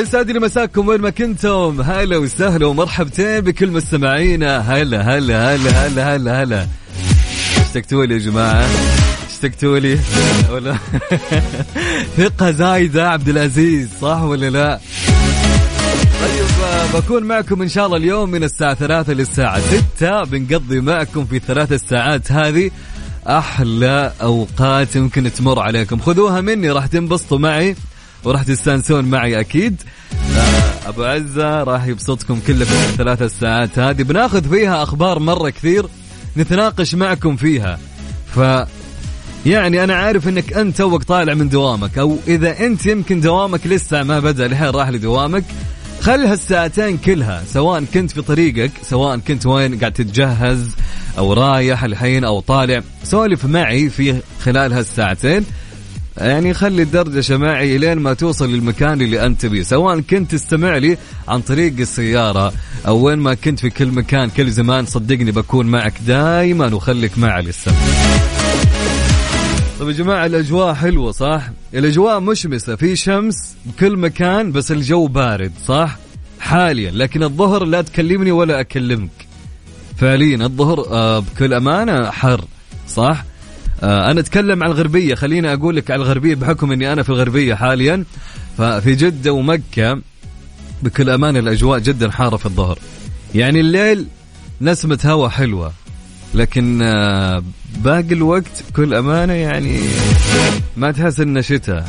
يسعد لي مساكم وين ما كنتم. هلا وسهلا ومرحبتين بكل مستمعينا. هلا هلا هلا هلا هلا هلا. اشتقتوا لي يا جماعة؟ اشتقتوا لي؟ ولا؟ ثقة زايدة عبد العزيز صح ولا لا؟ طيب بكون معكم إن شاء الله اليوم من الساعة ثلاثة للساعة ستة. بنقضي معكم في الثلاث الساعات هذه. أحلى أوقات يمكن تمر عليكم. خذوها مني راح تنبسطوا معي. وراح تستانسون معي أكيد. أبو عزة راح يبسطكم كلكم في الثلاث الساعات هذه بناخذ فيها أخبار مرة كثير نتناقش معكم فيها. ف يعني أنا عارف إنك أنت توك طالع من دوامك أو إذا أنت يمكن دوامك لسه ما بدأ الحين راح لدوامك. خل هالساعتين كلها سواء كنت في طريقك سواء كنت وين قاعد تتجهز أو رايح الحين أو طالع سولف معي في خلال هالساعتين. يعني خلي الدردشة معي لين ما توصل للمكان اللي أنت بيه سواء كنت تستمع لي عن طريق السيارة أو وين ما كنت في كل مكان كل زمان صدقني بكون معك دايما وخليك معي للسبب طيب يا جماعة الأجواء حلوة صح؟ الأجواء مشمسة في شمس بكل مكان بس الجو بارد صح؟ حاليا لكن الظهر لا تكلمني ولا أكلمك فعليا الظهر آه بكل أمانة حر صح؟ آه أنا أتكلم عن الغربية. خليني أقول لك على الغربية بحكم إني أنا في الغربية حاليا. ففي جدة ومكة بكل امانه الأجواء جدا حارة في الظهر. يعني الليل نسمة هواء حلوة لكن آه باقي الوقت بكل أمانة يعني ما تحس إنه شتاء.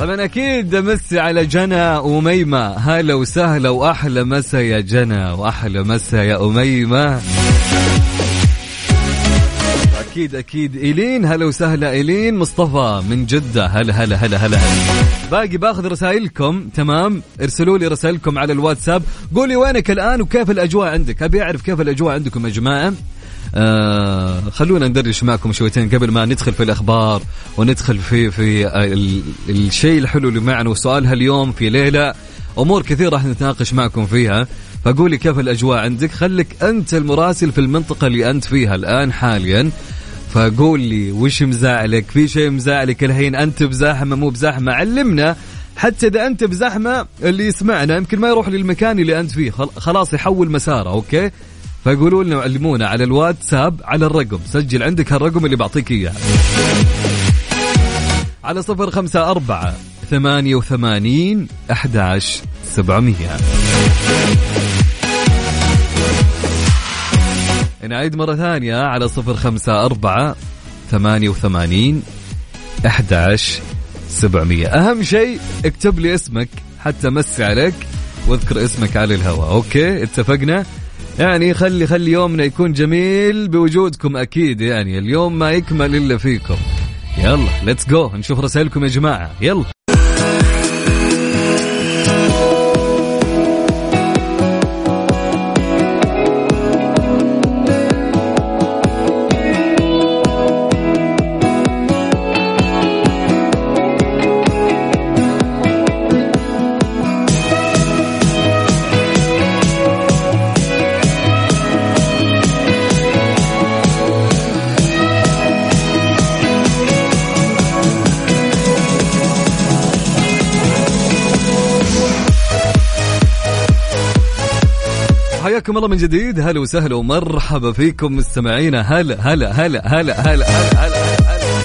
طبعا أكيد مسي على جنى وميمة. هلا وسهلا وأحلى مسا يا جنى وأحلى مسا يا أميمة. أكيد أكيد. إيلين هلا وسهلا. إيلين مصطفى من جدة. هلا هلا هلا هلا باقي باخذ رسائلكم. تمام؟ ارسلوا لي رسائلكم على الواتساب. قولي وينك الآن وكيف الأجواء عندك؟ أبي أعرف كيف الأجواء عندكم يا جماعة. آه خلونا ندردش معكم شويتين قبل ما ندخل في الأخبار وندخل في في ال- الشيء الحلو اللي معنا وسؤال هاليوم في ليلة. أمور كثير راح نتناقش معكم فيها. فقولي كيف الأجواء عندك. خليك أنت المراسل في المنطقة اللي أنت فيها الآن حاليا. فقول لي وش مزعلك في شيء مزعلك الحين؟ أنت بزحمه مو بزحمه علمنا. حتى إذا أنت بزحمه اللي يسمعنا يمكن ما يروح للمكان اللي أنت فيه. خل- خلاص يحول مساره أوكي؟ فقولوا لنا علمونا على الواتساب على الرقم. سجل عندك هالرقم اللي بعطيك إياه. على صفر خمسة أربعة ثمانية وثمانين أحد سبعمية. نعيد مرة ثانية على صفر خمسة أربعة ثمانية وثمانين أحد سبعمية. أهم شيء اكتب لي اسمك حتى مسي عليك واذكر اسمك على الهواء. okay اتفقنا؟ يعني خلي خلي يومنا يكون جميل بوجودكم أكيد يعني اليوم ما يكمل إلا فيكم. يلا let's go نشوف رسائلكم يا جماعة. يلا. حياكم الله من جديد. هلا وسهلا ومرحبا فيكم مستمعينا. هلا هلا هلا هلا هلا هلا هلا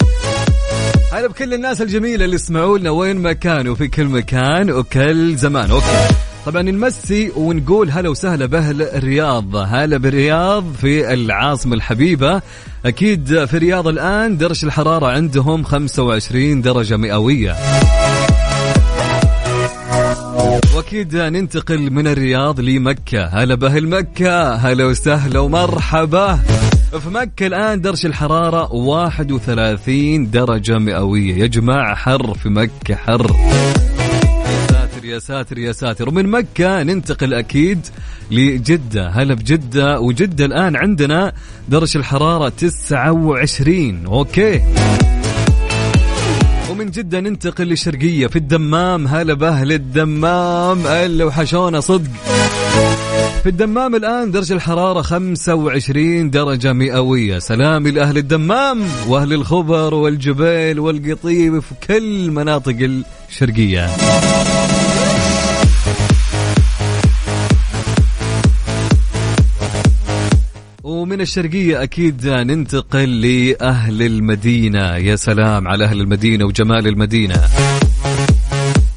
هلا بكل الناس الجميلة اللي يسمعوا لنا وين ما كانوا في كل مكان وكل زمان. أوكي. طبعا نمسي ونقول هلا وسهلا بأهل الرياض. هلا بالرياض في العاصمة الحبيبة. أكيد في الرياض الآن درجة الحرارة عندهم 25 درجة مئوية. واكيد ننتقل من الرياض لمكة. هلا باهل مكة هلا وسهلا ومرحبا. في مكة الآن درجة الحرارة 31 درجة مئوية. يا جماعة حر في مكة حر. يا ساتر يا ساتر يا ساتر. ومن مكة ننتقل أكيد لجدة. هلا بجدة. وجدة الآن عندنا درجة الحرارة 29 أوكي. ومن جدة ننتقل للشرقية في الدمام. هلا بأهل الدمام. اللي وحشونا صدق. في الدمام الآن درجة الحرارة 25 درجة مئوية. سلامي لأهل الدمام وأهل الخبر والجبيل والقطيب في كل مناطق الشرقية. ومن الشرقية أكيد ننتقل لأهل المدينة. يا سلام على أهل المدينة وجمال المدينة.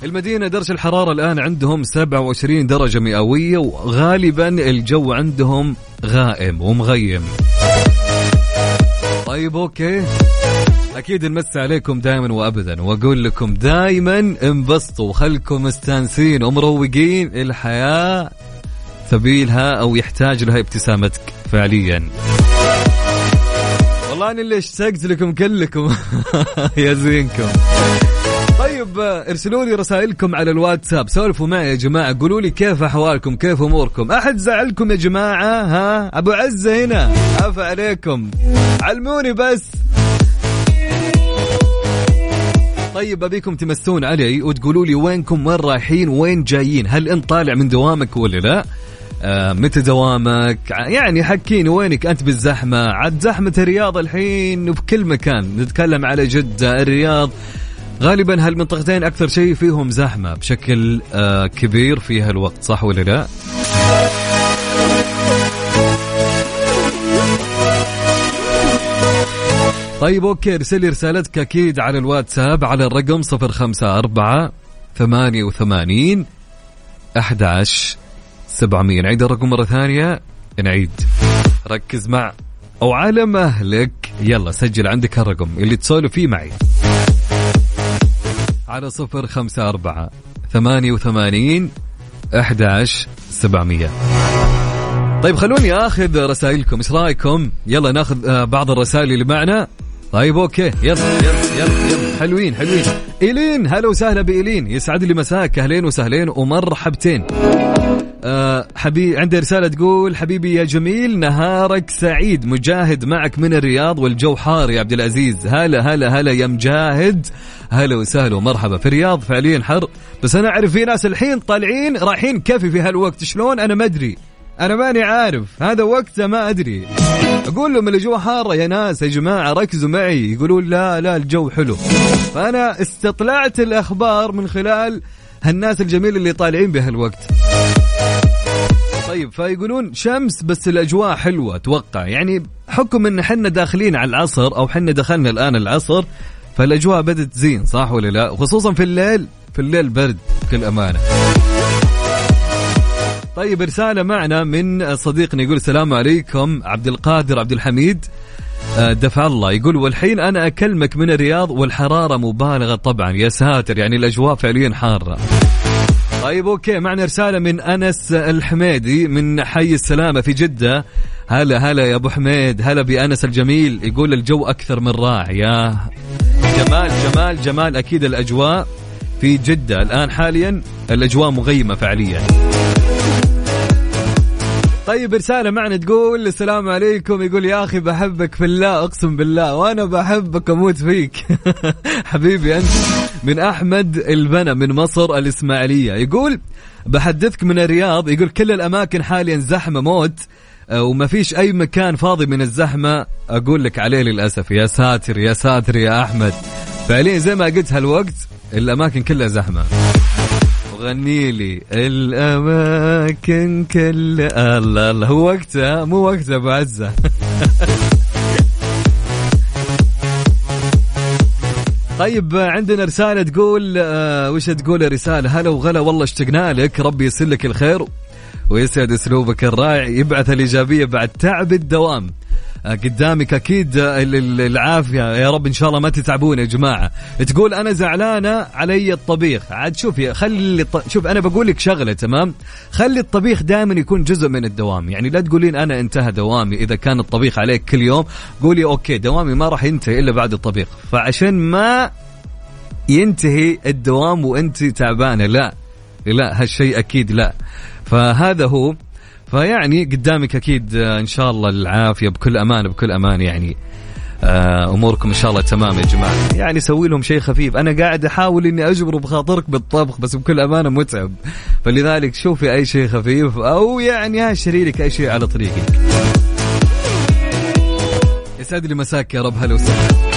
المدينة درجة الحرارة الآن عندهم 27 درجة مئوية وغالبا الجو عندهم غائم ومغيم. طيب أوكي. أكيد نمسي عليكم دائما وأبدا وأقول لكم دائما انبسطوا وخلكم مستانسين ومروقين الحياة سبيلها أو يحتاج لها ابتسامتك فعليا. والله أنا اللي اشتقت لكم كلكم يا زينكم. طيب ارسلوا لي رسائلكم على الواتساب. سولفوا معي يا جماعة. قولوا لي كيف أحوالكم كيف أموركم؟ أحد زعلكم يا جماعة؟ ها؟ أبو عزة هنا. عفا عليكم. علموني بس. طيب أبيكم تمسون علي وتقولوا لي وينكم وين رايحين وين جايين؟ هل أنت طالع من دوامك ولا لا؟ متى دوامك؟ يعني حكيني وينك أنت بالزحمة؟ عاد زحمة الرياض الحين في كل مكان. نتكلم على جدة الرياض. غالبا هالمنطقتين أكثر شيء فيهم زحمة بشكل آه كبير في هالوقت صح ولا لا؟ طيب أوكي ارسل لي رسالتك أكيد على الواتساب على الرقم 054 88 11 700 نعيد الرقم مرة ثانية. نعيد. ركز مع أو على مهلك يلا سجل عندك الرقم اللي تسولف فيه معي. على صفر خمسة أربعة ثمانية وثمانين أحداش سبعمية. طيب خلوني آخذ رسائلكم. إيش رأيكم؟ يلا ناخذ آه، بعض الرسائل اللي معنا. طيب أوكي. يلا يلا يلا, يلا. حلوين حلوين. إيلين هلا وسهلا بإيلين. يسعد لي مساك. أهلين وسهلين ومرحبتين. حبيبي عندي رسالة تقول حبيبي يا جميل نهارك سعيد. مجاهد معك من الرياض والجو حار يا عبد العزيز. هلا هلا هلا يا مجاهد. هلا وسهلا ومرحبا. في الرياض فعليا حر. بس أنا أعرف في ناس الحين طالعين رايحين كيفي في هالوقت. شلون؟ أنا ما أدري. أنا ماني عارف. هذا وقته ما أدري. أقول لهم الجو حاره يا ناس يا جماعة ركزوا معي. يقولون لا لا الجو حلو. فأنا استطلعت الأخبار من خلال هالناس الجميل اللي طالعين بهالوقت. طيب فيقولون شمس بس الأجواء حلوة أتوقع. يعني حكم إن إحنا داخلين على العصر أو إحنا دخلنا الآن العصر فالأجواء بدت تزين صح ولا لا؟ خصوصا في الليل في الليل برد بكل أمانة. طيب رسالة معنا من صديقنا يقول السلام عليكم عبد القادر عبد الحميد. آه، دفع الله. يقول والحين أنا أكلمك من الرياض والحرارة مبالغة طبعا. يا ساتر يعني الأجواء فعليا حارة. طيب أوكي معنا رسالة من أنس الحميدي من حي السلامة في جدة. هلا هلا يا أبو حميد هلا بأنس الجميل. يقول الجو أكثر من رائع يا جمال جمال جمال أكيد الأجواء في جدة. الآن حاليا الأجواء مغيمة فعليا. طيب رسالة معنا تقول السلام عليكم. يقول يا أخي بحبك في الله أقسم بالله وأنا بحبك أموت فيك. حبيبي أنت من أحمد البنا من مصر الإسماعيلية. يقول بحدثك من الرياض. يقول كل الأماكن حاليا زحمة موت آه، وما فيش أي مكان فاضي من الزحمة. أقول لك عليه للأسف يا ساتر يا ساتر يا أحمد. فعليا زي ما قلت هالوقت الأماكن كلها زحمة. غني لي الأماكن كلها. الله الله. هو وقتها مو وقتها أبو عزة. طيب عندنا رسالة تقول آه وش تقول الرسالة هلا وغلا والله اشتقنا لك. ربي يسر لك الخير ويسعد أسلوبك الرائع. يبعث الإيجابية بعد تعب الدوام. قدامك أكيد آه، ال- ال- العافية. يا رب إن شاء الله ما تتعبون يا جماعة. تقول أنا زعلانة علي الطبيخ. عاد شوفي خلي. شوف أنا بقول لك شغلة تمام؟ خلي الطبيخ دائما يكون جزء من الدوام. يعني لا تقولين أنا انتهى دوامي إذا كان الطبيخ عليك كل يوم. قولي أوكي دوامي ما راح ينتهي إلا بعد الطبيخ. فعشان ما ينتهي الدوام وأنت تعبانة لا. لا هالشيء أكيد لا. فهذا هو فيعني قدامك أكيد آه، إن شاء الله العافية بكل أمان بكل أمان يعني. آه، أموركم إن شاء الله تمام يا جماعة. يعني سوي لهم شيء خفيف. أنا قاعد أحاول إني أجبر بخاطرك بالطبخ بس بكل امانه متعب فلذلك شوفي أي شيء خفيف أو يعني اشتري لك أي شيء على طريقك. يسعد لي مساك يا رب. هلا وسهلا.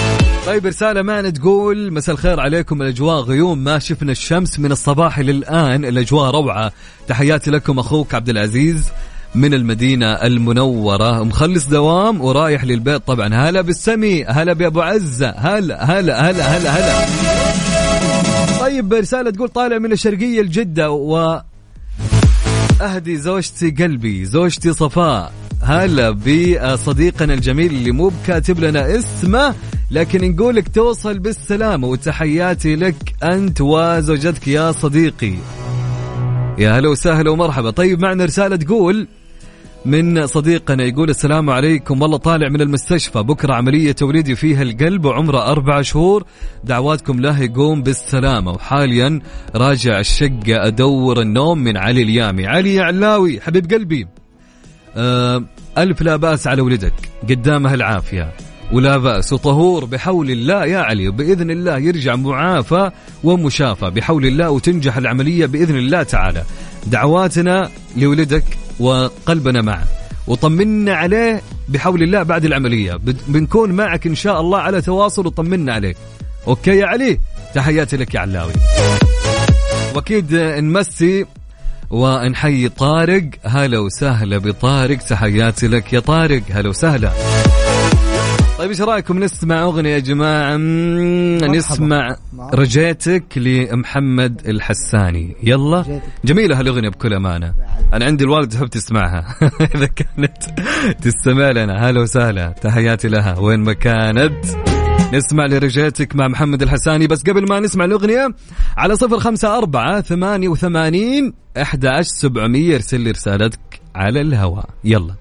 طيب رسالة معنا تقول مساء الخير عليكم الأجواء غيوم ما شفنا الشمس من الصباح للآن الأجواء روعة. تحياتي لكم أخوك عبد العزيز من المدينة المنورة. مخلص دوام ورايح للبيت طبعا. هلا بالسمي هلا بأبو عزة. هلا هلا هلا هلا هلا. طيب رسالة تقول طالع من الشرقية لجدة و أهدي زوجتي قلبي زوجتي صفاء. هلا بصديقنا الجميل اللي مو بكاتب لنا اسمه لكن نقولك توصل بالسلامة وتحياتي لك أنت وزوجتك يا صديقي. يا هلا وسهلا ومرحبا. طيب معنا رسالة تقول من صديقنا يقول السلام عليكم. والله طالع من المستشفى. بكرة عملية توليدي فيها القلب وعمره أربع شهور. دعواتكم له يقوم بالسلامة. وحاليا راجع الشقة أدور النوم من علي اليامي. علي علاوي حبيب قلبي. آه ألف لا بأس على ولدك. قدامه العافية. ولا بأس. وطهور بحول الله يا علي وبإذن الله يرجع معافى ومشافى. بحول الله وتنجح العملية بإذن الله تعالى. دعواتنا لولدك وقلبنا معه. وطمنا عليه بحول الله بعد العملية. بنكون معك إن شاء الله على تواصل وطمنا عليك أوكي يا علي؟ تحياتي لك يا علاوي. وأكيد نمسي ونحيي طارق. هلا وسهلا بطارق. تحياتي لك يا طارق. هلا وسهلا. طيب إيش رأيكم؟ نسمع أغنية يا جماعة. مم، نسمع رجيتك لمحمد الحساني. يلا. رجيتك. جميلة هالأغنية بكل أمانة. أنا عندي الوالد تحب تسمعها. إذا كانت تستمع لنا. هلا وسهلا. تحياتي لها. وين ما كانت. نسمع لرجيتك مع محمد الحساني. بس قبل ما نسمع الأغنية على صفر خمسة أربعة ثمانية وثمانين أحد عشر سبعمية ارسل لي رسالتك على الهواء. يلا.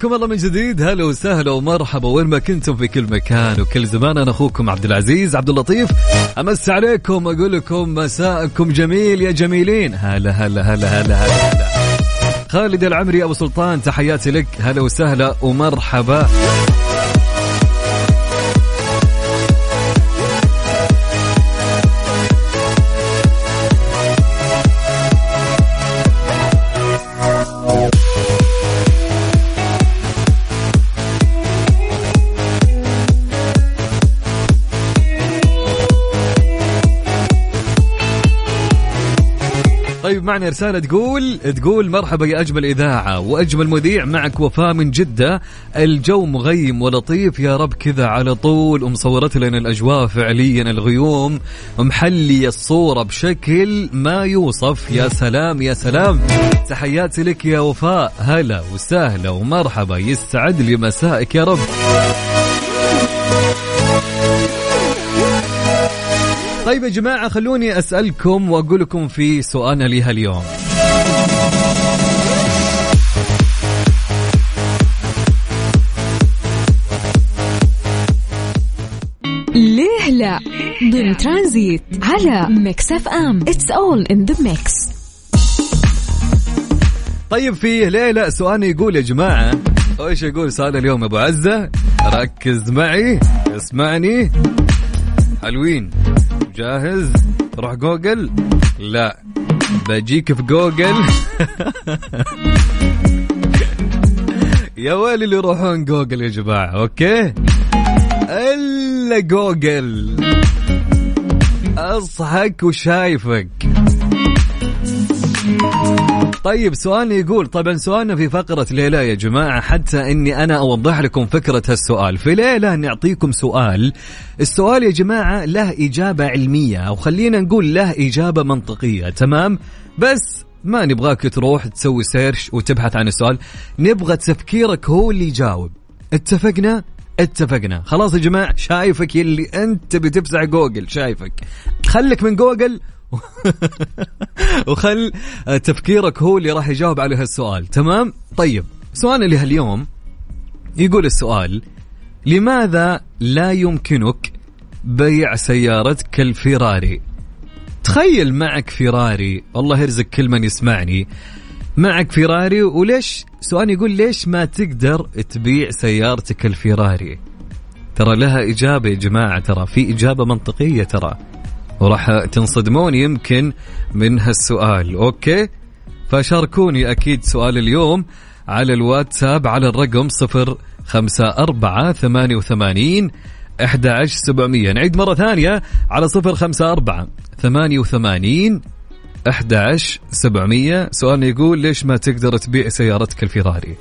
حياكم الله من جديد. هلا وسهلا ومرحبا. وين ما كنتم في كل مكان وكل زمان. أنا أخوكم عبد العزيز عبد اللطيف. أمس عليكم أقول لكم مساءكم جميل يا جميلين. هلا هلا هلا هلا هلا, هلا. خالد العمري أبو سلطان تحياتي لك. هلا وسهلا ومرحبا. طيب معنا رسالة تقول تقول مرحبا يا أجمل إذاعة وأجمل مذيع معك وفاء من جدة. الجو مغيم ولطيف يا رب كذا على طول. ومصورت لنا الأجواء فعليا الغيوم. محلي الصورة بشكل ما يوصف. يا سلام يا سلام. تحياتي لك يا وفاء. هلا وسهلا ومرحبا. يسعد لي مسائك يا رب. طيب يا جماعة خلوني أسألكم وأقول لكم في سؤالنا لها اليوم. ليه لا؟ ضمن ترانزيت على Mix FM. It's all in the mix طيب في ليه لا سؤال يقول يا جماعة إيش يقول سؤال اليوم أبو عزة؟ ركز معي اسمعني. حلوين. جاهز؟ روح جوجل؟ لا بجيك في جوجل. يا ويلي اللي يروحون جوجل يا جماعة okay؟ إلا جوجل. اصحك وشايفك. طيب سؤالنا يقول طبعا سؤالنا في فقرة ليه لا يا جماعة حتى إني أنا أوضح لكم فكرة هالسؤال. في ليه لا نعطيكم سؤال. السؤال يا جماعة له إجابة علمية أو خلينا نقول له إجابة منطقية تمام؟ بس ما نبغاك تروح تسوي search وتبحث عن السؤال. نبغى تفكيرك هو اللي يجاوب. اتفقنا؟ اتفقنا. خلاص يا جماعة شايفك يلي أنت بتفزع جوجل شايفك. خلك من جوجل وخل تفكيرك هو اللي راح يجاوب على هالسؤال. تمام؟ طيب سؤالنا لهاليوم يقول السؤال لماذا لا يمكنك بيع سيارتك الفيراري تخيل معك فيراري الله يرزق كل من يسمعني معك فيراري وليش؟ سؤال يقول ليش ما تقدر تبيع سيارتك الفيراري؟ ترى لها إجابة يا جماعة ترى في إجابة منطقية ترى. وراح تنصدمون يمكن من هالسؤال. okay؟ فشاركوني أكيد سؤال اليوم على الواتساب على الرقم صفر خمسة أربعة ثمانية وثمانين أحد عشر سبعمية. نعيد مرة ثانية على صفر خمسة أربعة ثمانية وثمانين أحد عشر سبعمية. سؤالنا يقول ليش ما تقدر تبيع سيارتك الفيراري؟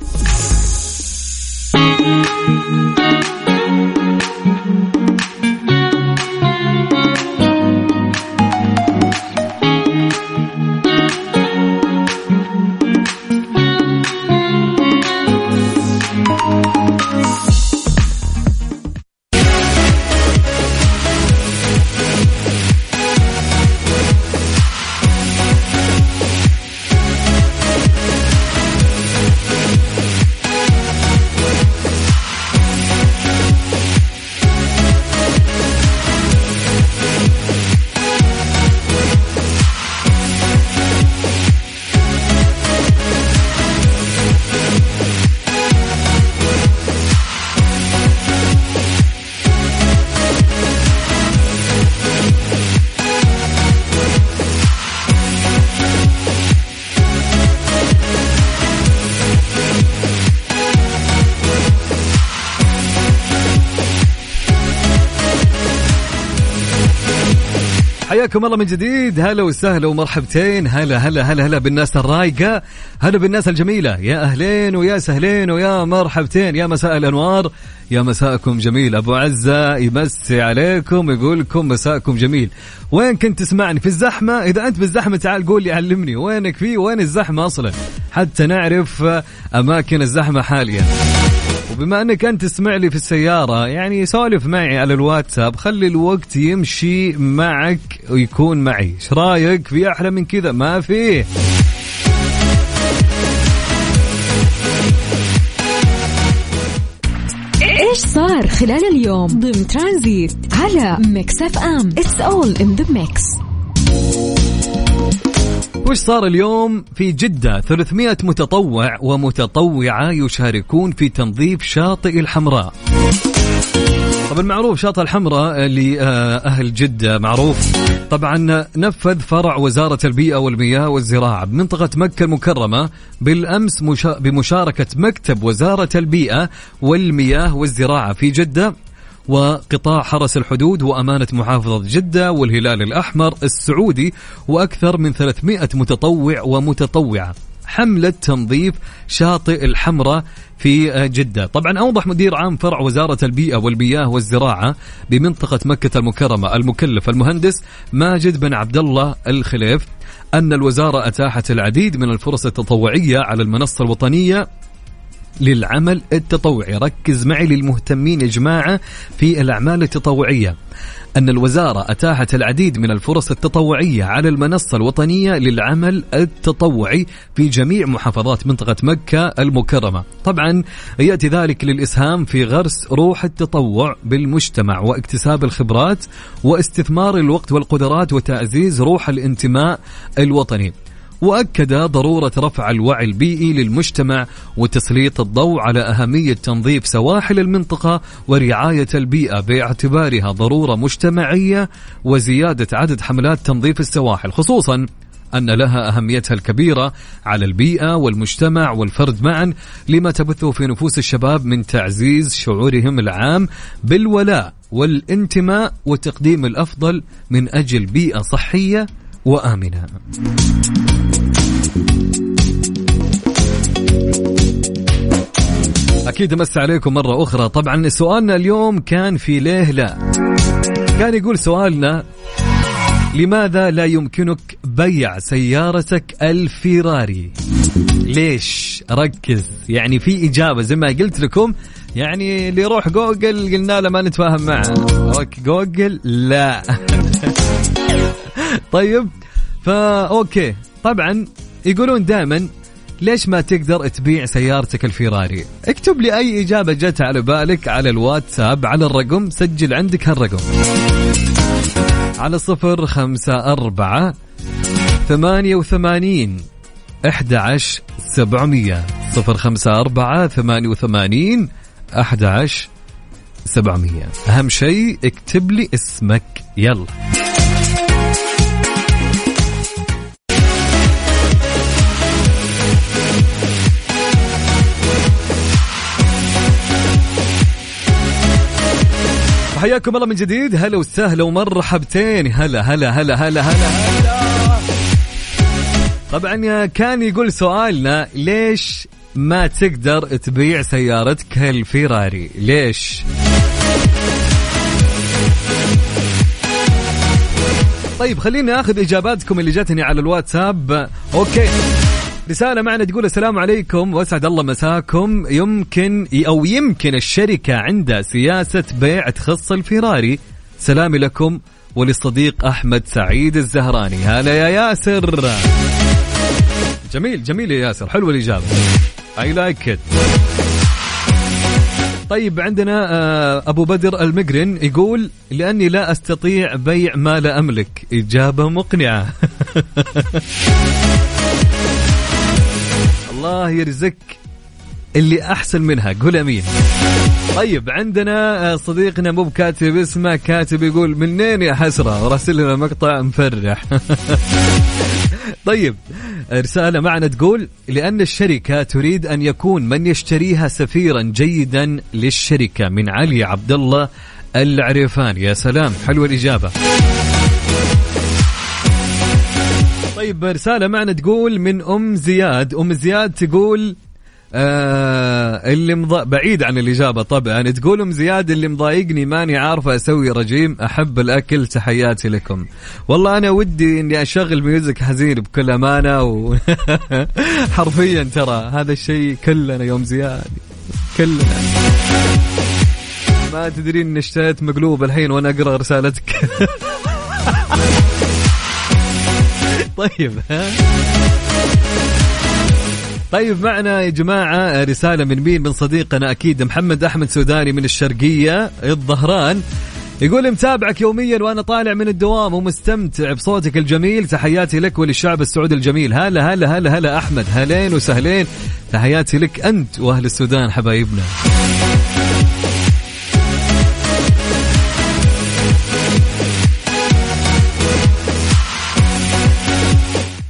حياكم الله من جديد. هلا وسهلا ومرحبتين. هلا هلا هلا هلا بالناس الرايقة. هلا بالناس الجميلة. يا أهلين ويا سهلين ويا مرحبتين. يا مساء الأنوار. يا مساءكم جميل. أبو عزة يمسي عليكم يقول لكم مساءكم جميل. وين كنت تسمعني؟ في الزحمة؟ إذا أنت بالزحمة تعال قول لي علمني. وينك فيه وين الزحمة أصلا؟ حتى نعرف أماكن الزحمة حاليا. وبما أنك أنت تسمع لي في السيارة يعني سولف معي على الواتساب خلي الوقت يمشي معك ويكون معي. إيش رأيك؟ في أحلى من كذا ما فيه إيش صار خلال اليوم؟ ضمن ترانزيت على Mix FM. It's all in the mix وش صار اليوم؟ في جدة 300 متطوع ومتطوعة يشاركون في تنظيف شاطئ الحمراء. طبعا معروف شاطئ الحمراء لأهل جدة معروف. طبعا نفذ فرع وزارة البيئة والمياه والزراعة بمنطقة مكة المكرمة بالأمس مشا... بمشاركة مكتب وزارة البيئة والمياه والزراعة في جدة. وقطاع حرس الحدود وأمانة محافظة جدة والهلال الأحمر السعودي وأكثر من 300 متطوع ومتطوعة. حملة تنظيف شاطئ الحمراء في جدة. طبعا أوضح مدير عام فرع وزارة البيئة والمياه والزراعة بمنطقة مكة المكرمة المكلف المهندس ماجد بن عبد الله الخليف أن الوزارة أتاحت العديد من الفرص التطوعية على المنصة الوطنية للعمل التطوعي. ركز معي للمهتمين يا جماعة في الأعمال التطوعية. أن الوزارة أتاحت العديد من الفرص التطوعية على المنصة الوطنية للعمل التطوعي في جميع محافظات منطقة مكة المكرمة. طبعا يأتي ذلك للإسهام في غرس روح التطوع بالمجتمع واكتساب الخبرات واستثمار الوقت والقدرات وتعزيز روح الانتماء الوطني. وأكد ضرورة رفع الوعي البيئي للمجتمع وتسليط الضوء على أهمية تنظيف سواحل المنطقة ورعاية البيئة باعتبارها ضرورة مجتمعية وزيادة عدد حملات تنظيف السواحل خصوصا أن لها أهميتها الكبيرة على البيئة والمجتمع والفرد معا لما تبثه في نفوس الشباب من تعزيز شعورهم العام بالولاء والانتماء وتقديم الأفضل من أجل بيئة صحية وآمنة. أكيد أمس عليكم مرة أخرى. طبعا سؤالنا اليوم كان في ليه لا كان يقول سؤالنا لماذا لا يمكنك بيع سيارتك الفيراري؟ ليش؟ ركز. يعني في إجابة زي ما قلت لكم. يعني اللي يروح جوجل قلنا له ما نتفاهم معه. okay Google لا. طيب فا okay. طبعا يقولون دائما ليش ما تقدر تبيع سيارتك الفيراري؟ اكتب لي أي إجابة جت على بالك على الواتساب على الرقم سجل عندك هالرقم. على صفر خمسة أربعة ثمانية وثمانين أحد عشر سبعمية. صفر خمسة أربعة ثمانية وثمانين أحد عشر سبعمية. أهم شيء اكتب لي اسمك. يلا. حياكم الله من جديد. هلا وسهلا ومرحبتين. هلا هلا هلا هلا هلا هلا. طبعا كان يقول سؤالنا ليش ما تقدر تبيع سيارتك الفيراري؟ ليش؟ طيب خليني آخذ إجاباتكم اللي جاتني على الواتساب. أوكي. رسالة معنا تقول السلام عليكم واسعد الله مساكم. يمكن أو يمكن الشركة عندها سياسة بيع تخص الفيراري سلامي لكم وللصديق أحمد سعيد الزهراني. هلا يا ياسر. جميل جميل يا ياسر. حلوة الإجابة. اي لايك ات طيب عندنا آه، أبو بدر المقرن يقول لأني لا أستطيع بيع ما لا أملك. إجابة مقنعة. الله يرزق اللي أحسن منها. قول أمين. طيب عندنا آه، صديقنا مو بكاتب اسمه كاتب يقول منين يا حسرة؟ وراسل لنا مقطع مفرح. طيب رسالة معنا تقول لأن الشركة تريد أن يكون من يشتريها سفيرا جيدا للشركة من علي عبد الله العريفان يا سلام حلوة الإجابة. طيب رسالة معنا تقول من أم زياد. أم زياد تقول آه اللي مضا... بعيد عن الإجابة طبعا. تقول أم زياد اللي مضايقني ماني عارفة أسوي رجيم أحب الأكل تحياتي لكم. والله أنا ودي إني أشغل ميوزك حزين بكل أمانة و... حرفيا ترى هذا الشيء كلنا يوم زياد كلنا. ما تدرين إني اشتريت مقلوب الحين وأنا أقرأ رسالتك. طيب ها؟ طيب معنا يا جماعة رسالة من مين؟ من صديقنا أكيد محمد أحمد سوداني من الشرقية الظهران. يقول متابعك يوميا وأنا طالع من الدوام ومستمتع بصوتك الجميل. تحياتي لك وللشعب السعودي الجميل. هلا هلا هلا هلا أحمد. هلين وسهلين. تحياتي لك أنت وأهل السودان حبايبنا.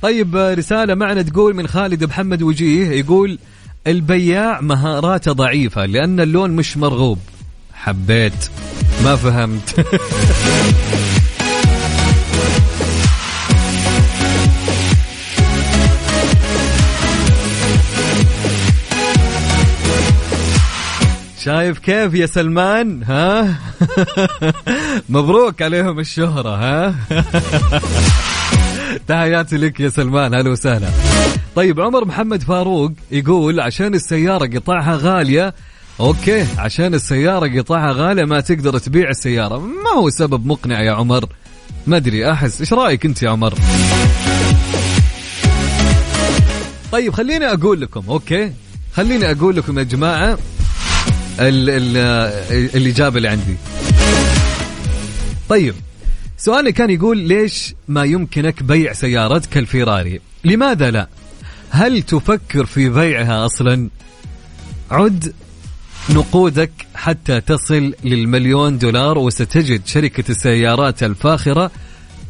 طيب رسالة معنا تقول من خالد محمد وجيه يقول البياع مهاراته ضعيفة لأن اللون مش مرغوب. حبيت. ما فهمت. شايف كيف يا سلمان؟ ها؟ مبروك عليهم الشهرة ها؟ تحياتي لك يا سلمان هلا وسهلا. طيب عمر محمد فاروق يقول عشان السيارة قطعها غالية okay عشان السيارة قطعها غالية ما تقدر تبيع السيارة. ما هو سبب مقنع يا عمر؟ ما أدري أحس. إيش رأيك أنت يا عمر؟ طيب خليني أقول لكم okay خليني أقول لكم يا جماعة ال ال الإجابة اللي عندي. طيب سؤالي كان يقول ليش ما يمكنك بيع سيارتك الفيراري؟ لماذا لا؟ هل تفكر في بيعها أصلا؟ عد نقودك حتى تصل للمليون دولار وستجد شركة السيارات الفاخرة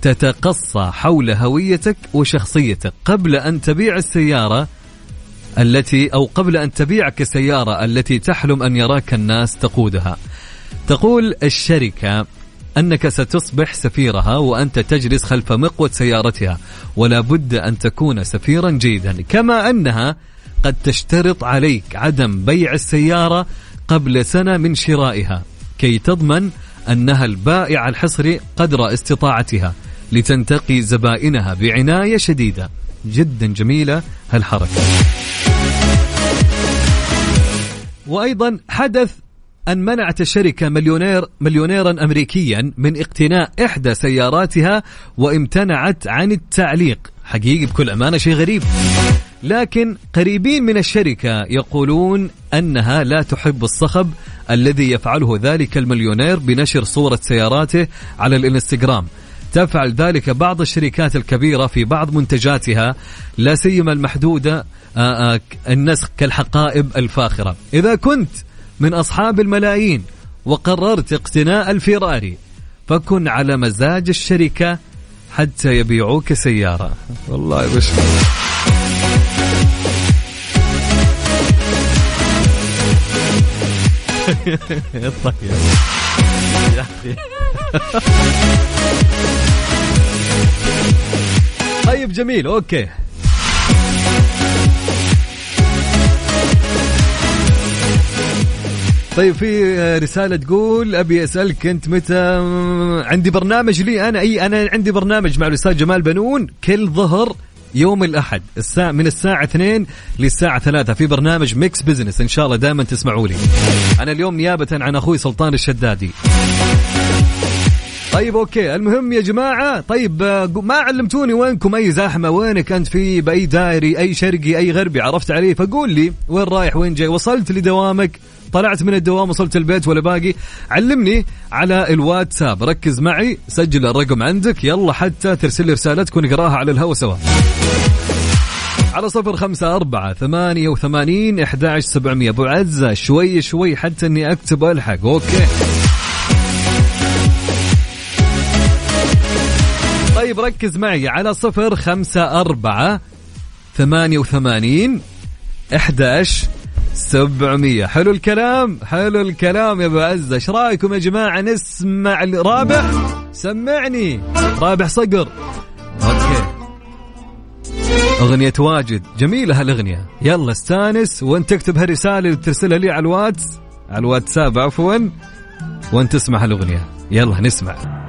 تتقصى حول هويتك وشخصيتك قبل أن تبيع السيارة التي أو قبل أن تبيعك السيارة التي تحلم أن يراك الناس تقودها. تقول الشركة أنك ستصبح سفيرها وأنت تجلس خلف مقود سيارتها ولا بد أن تكون سفيرا جيدا كما أنها قد تشترط عليك عدم بيع السيارة قبل سنة من شرائها كي تضمن أنها البائع الحصري قدر استطاعتها لتنتقي زبائنها بعناية شديدة. جدا جميلة هالحركة. وأيضا حدث أن منعت الشركة مليونير مليونيرا أمريكيا من اقتناء إحدى سياراتها وامتنعت عن التعليق. حقيقي بكل أمانة شيء غريب. لكن قريبين من الشركة يقولون أنها لا تحب الصخب الذي يفعله ذلك المليونير بنشر صورة سياراته على الإنستغرام. تفعل ذلك بعض الشركات الكبيرة في بعض منتجاتها لا سيما المحدودة آه، آه، النسخ كالحقائب الفاخرة. إذا كنت من أصحاب الملايين وقررت اقتناء الفيراري. فكن على مزاج الشركة حتى يبيعوك سيارة. والله بشر طيب يا أخي طيب جميل okay. طيب في رسالة تقول أبي أسألك أنت متى عندي برنامج لي أنا أي أنا عندي برنامج مع الأستاذ جمال بنون كل ظهر يوم الأحد الساعة من الساعة 2 للساعة 3 في برنامج Mix Business إن شاء الله دائما تسمعوا لي. أنا اليوم نيابة عن أخوي سلطان الشدادي. طيب okay. المهم يا جماعة طيب آه، ما علمتوني وينكم أي زحمه وينك أنت في بأي دائري أي شرقي أي غربي عرفت علي؟ فقول لي وين رايح وين جاي؟ وصلت لدوامك؟ طلعت من الدوام وصلت البيت ولا باقي؟ علمني على الواتساب. ركز معي سجل الرقم عندك. يلا حتى ترسل لي رسالتك ونقراها على الهوا سوا. على صفر خمسة أربعة ثمانية وثمانين إحدى سبعمية. أبو عزة شوي شوي حتى إني أكتب ألحق. okay. طيب ركز معي على صفر خمسة أربعة ثمانية وثمانين إحداش سبعمية. حلو الكلام حلو الكلام يا أبو عزة. إيش رأيكم يا جماعة؟ نسمع رابح. سمعني. رابح صقر. okay. أغنية واجد. جميلة هالأغنية. يلا استانس وانت تكتب هالرسالة اللي ترسلها لي على الواتس على الواتساب عفوا. وانت تسمع هالأغنية. يلا نسمع.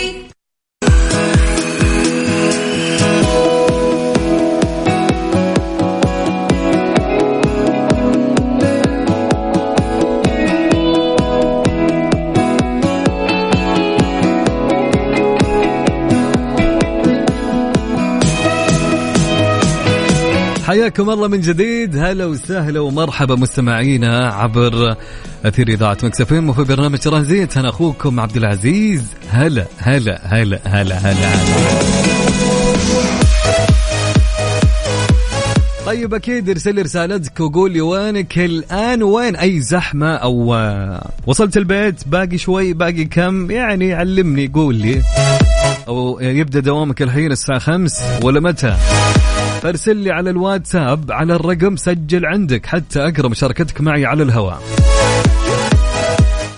حياكم الله من جديد. هلا وسهلا ومرحبا مستمعينا عبر أثير إذاعة مكسفين وفي برنامج ترانزيت أنا أخوكم عبد العزيز. هلا هلا هلا هلا هلا, هلا. طيب أكيد ارسل لي رسالتك وقول لي وينك. الآن وين؟ أي زحمة أو وصلت البيت؟ باقي شوي باقي كم؟ يعني علمني قول لي. أو يبدأ دوامك الحين الساعة خمس ولا متى؟ فارسل لي على الواتساب على الرقم سجل عندك حتى أقرأ مشاركتك معي على الهواء.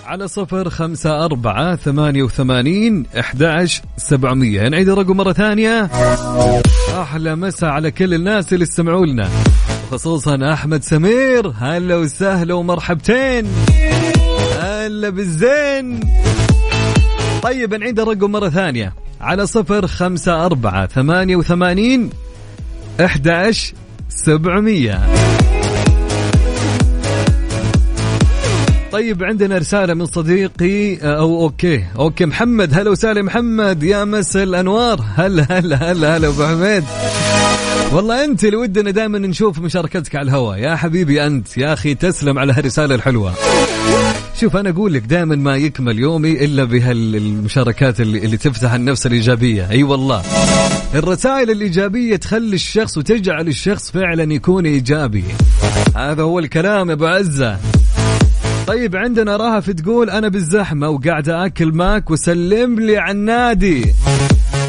على صفر خمسة أربعة ثمانية وثمانين أحداش سبعمية. نعيد الرقم مرة ثانية. أحلى مسا على كل الناس اللي استمعوا لنا. خصوصا أحمد سمير. هلا وسهلا ومرحبتين. هلا بالزين. طيب نعيد الرقم مرة ثانية. على صفر خمسة أربعة ثمانية وثمانين إحداش سبعمية. طيب عندنا رسالة من صديقي أو okay okay محمد. هلا وسهلا محمد. يا مساء الأنوار. هلا هلا هلا هلا أبو حميد. والله أنت اللي ودنا دائما نشوف مشاركتك على الهواء. يا حبيبي أنت يا أخي تسلم على هالرسالة الحلوة. شوف أنا أقول لك دائما ما يكمل يومي إلا بهالمشاركات اللي, اللي تفتح النفس الإيجابية. أي أيوة والله. الرسائل الإيجابية تخلي الشخص وتجعل الشخص فعلا يكون إيجابي. هذا هو الكلام يا أبو عزة. طيب عندنا رهف تقول أنا بالزحمة وقاعده أكل ماك وسلم لي على النادي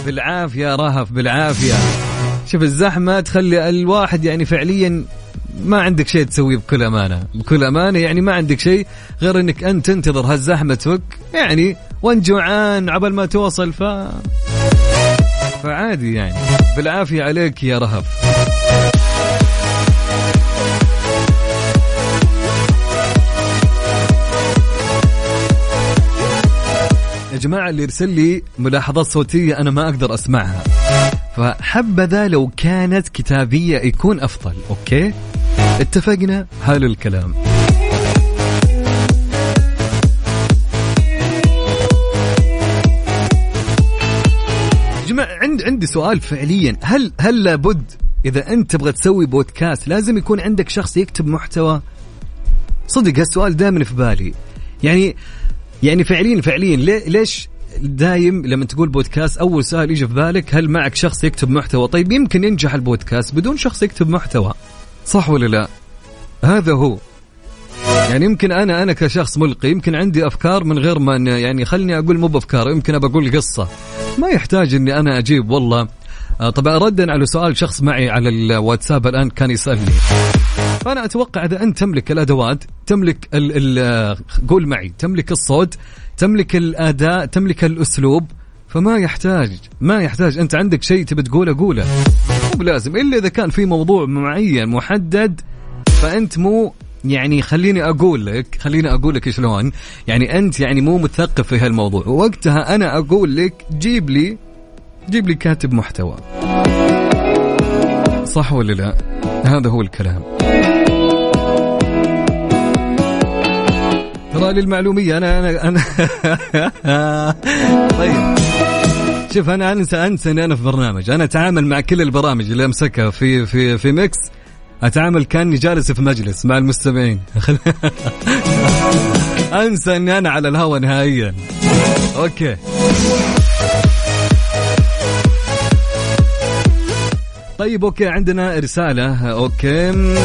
بالعافية رهف بالعافية. شوف الزحمة تخلي الواحد يعني فعليا ما عندك شيء تسويه بكل أمانة. بكل أمانة يعني ما عندك شيء غير إنك أنت تنتظر هالزحمة تفك يعني وأنت جوعان عبل ما توصل ف فعادي يعني. بالعافية عليك يا رهف يا جماعة اللي يرسل لي ملاحظات صوتية أنا ما أقدر أسمعها. فحبذا لو كانت كتابية يكون أفضل أوكي؟ اتفقنا؟ حلو الكلام. عندي سؤال فعليا. هل هل لابد إذا أنت تبغى تسوي بودكاست لازم يكون عندك شخص يكتب محتوى؟ صدق هالسؤال دائما في بالي. يعني يعني فعليا فعليا ليش دايم لما تقول بودكاست أول سؤال يجي في بالك هل معك شخص يكتب محتوى؟ طيب يمكن ينجح البودكاست بدون شخص يكتب محتوى. صح ولا لا؟ هذا هو. يعني يمكن أنا أنا كشخص ملقي يمكن عندي أفكار من غير ما يعني خلني أقول مو بأفكار يمكن أبى أقول قصة. ما يحتاج إني أنا أجيب والله. آه، طبعا ردا على سؤال شخص معي على الواتساب الآن كان يسألني. فانا أتوقع إذا أنت تملك الأدوات تملك ال ال آه، قول معي تملك الصوت تملك الأداء تملك الأسلوب فما يحتاج ما يحتاج. أنت عندك شيء تبي تقوله قوله. مو بلازم إلا إذا كان في موضوع معين محدد فأنت مو يعني خليني أقول لك خليني أقول لك شلون. يعني أنت يعني مو مثقف في هالموضوع. وقتها أنا أقول لك جيب لي جيب لي كاتب محتوى. صح ولا لا؟ هذا هو الكلام. ترى للمعلومية أنا أنا أنا. طيب. شوف أنا أنسى أنسى إني أنا في برنامج. أنا أتعامل مع كل البرامج اللي أمسكها في في في Mix. أتعامل كأني جالس في مجلس مع المستمعين. أنسى إني أنا على الهواء نهائيا. okay. طيب okay عندنا رسالة. okay.